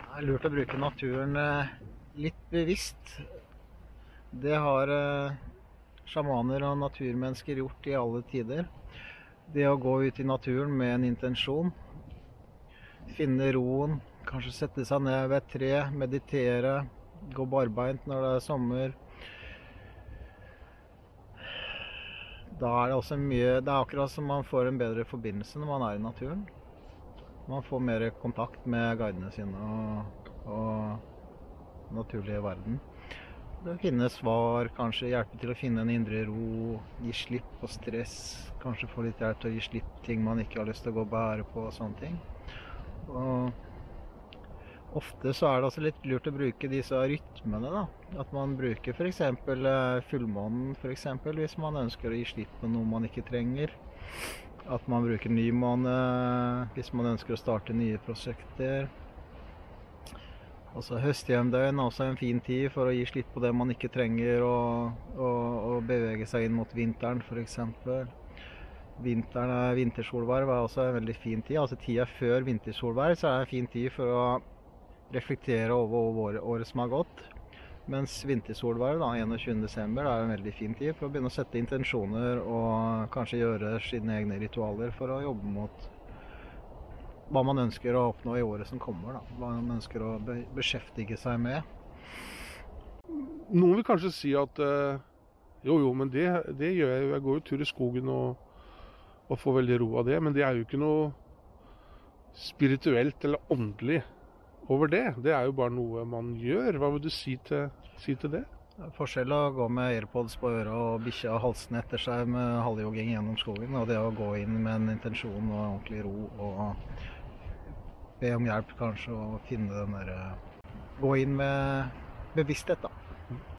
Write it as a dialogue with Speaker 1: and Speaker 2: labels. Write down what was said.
Speaker 1: Det er lurt å bruke naturen eh, litt bevisst. Det har eh, sjamaner og naturmennesker gjort i alle tider. Det å gå ut i naturen med en intensjon. Finne roen, kanskje sette seg ned ved et tre, meditere, gå barbeint når det er sommer. Da er det også mye Det er akkurat som man får en bedre forbindelse når man er i naturen. Man får mer kontakt med guidene sine og, og naturlige verden. Å finne svar, kanskje hjelpe til å finne en indre ro, gi slipp på stress. Kanskje få litt hjelp til å gi slipp ting man ikke har lyst til å gå og bære på og sånne ting. Og ofte så er det også litt lurt å bruke disse rytmene, da. At man bruker f.eks. fullmånen for eksempel, hvis man ønsker å gi slipp på noe man ikke trenger. At man bruker nymåne hvis man ønsker å starte nye prosjekter. Altså Høsthjemdøgn er også en fin tid for å gi slipp på det man ikke trenger, og, og, og bevege seg inn mot vinteren f.eks. Vinteren er vintersolverv er også en veldig fin tid. Altså Tida før vintersolverv så er det en fin tid for å reflektere over året, som har gått. Mens vintersolværet, da, 21.12., er en veldig fin tid for å begynne å sette intensjoner og kanskje gjøre sine egne ritualer for å jobbe mot hva man ønsker å oppnå i året som kommer. Da. Hva man ønsker å be beskjeftige seg med.
Speaker 2: Noen vil kanskje si at øh, jo, jo, men det, det, gjør jeg jo. Jeg går jo tur i skogen og, og får veldig ro av det. Men det er jo ikke noe spirituelt eller åndelig over det. Det er jo bare noe man gjør. Hva vil du si til, si til det?
Speaker 1: Forskjell å gå med airpods på øret og bikkja halsen etter seg med halvjogging gjennom skogen, og det å gå inn med en intensjon og ordentlig ro og be om hjelp kanskje og finne den derre Gå inn med bevissthet, da.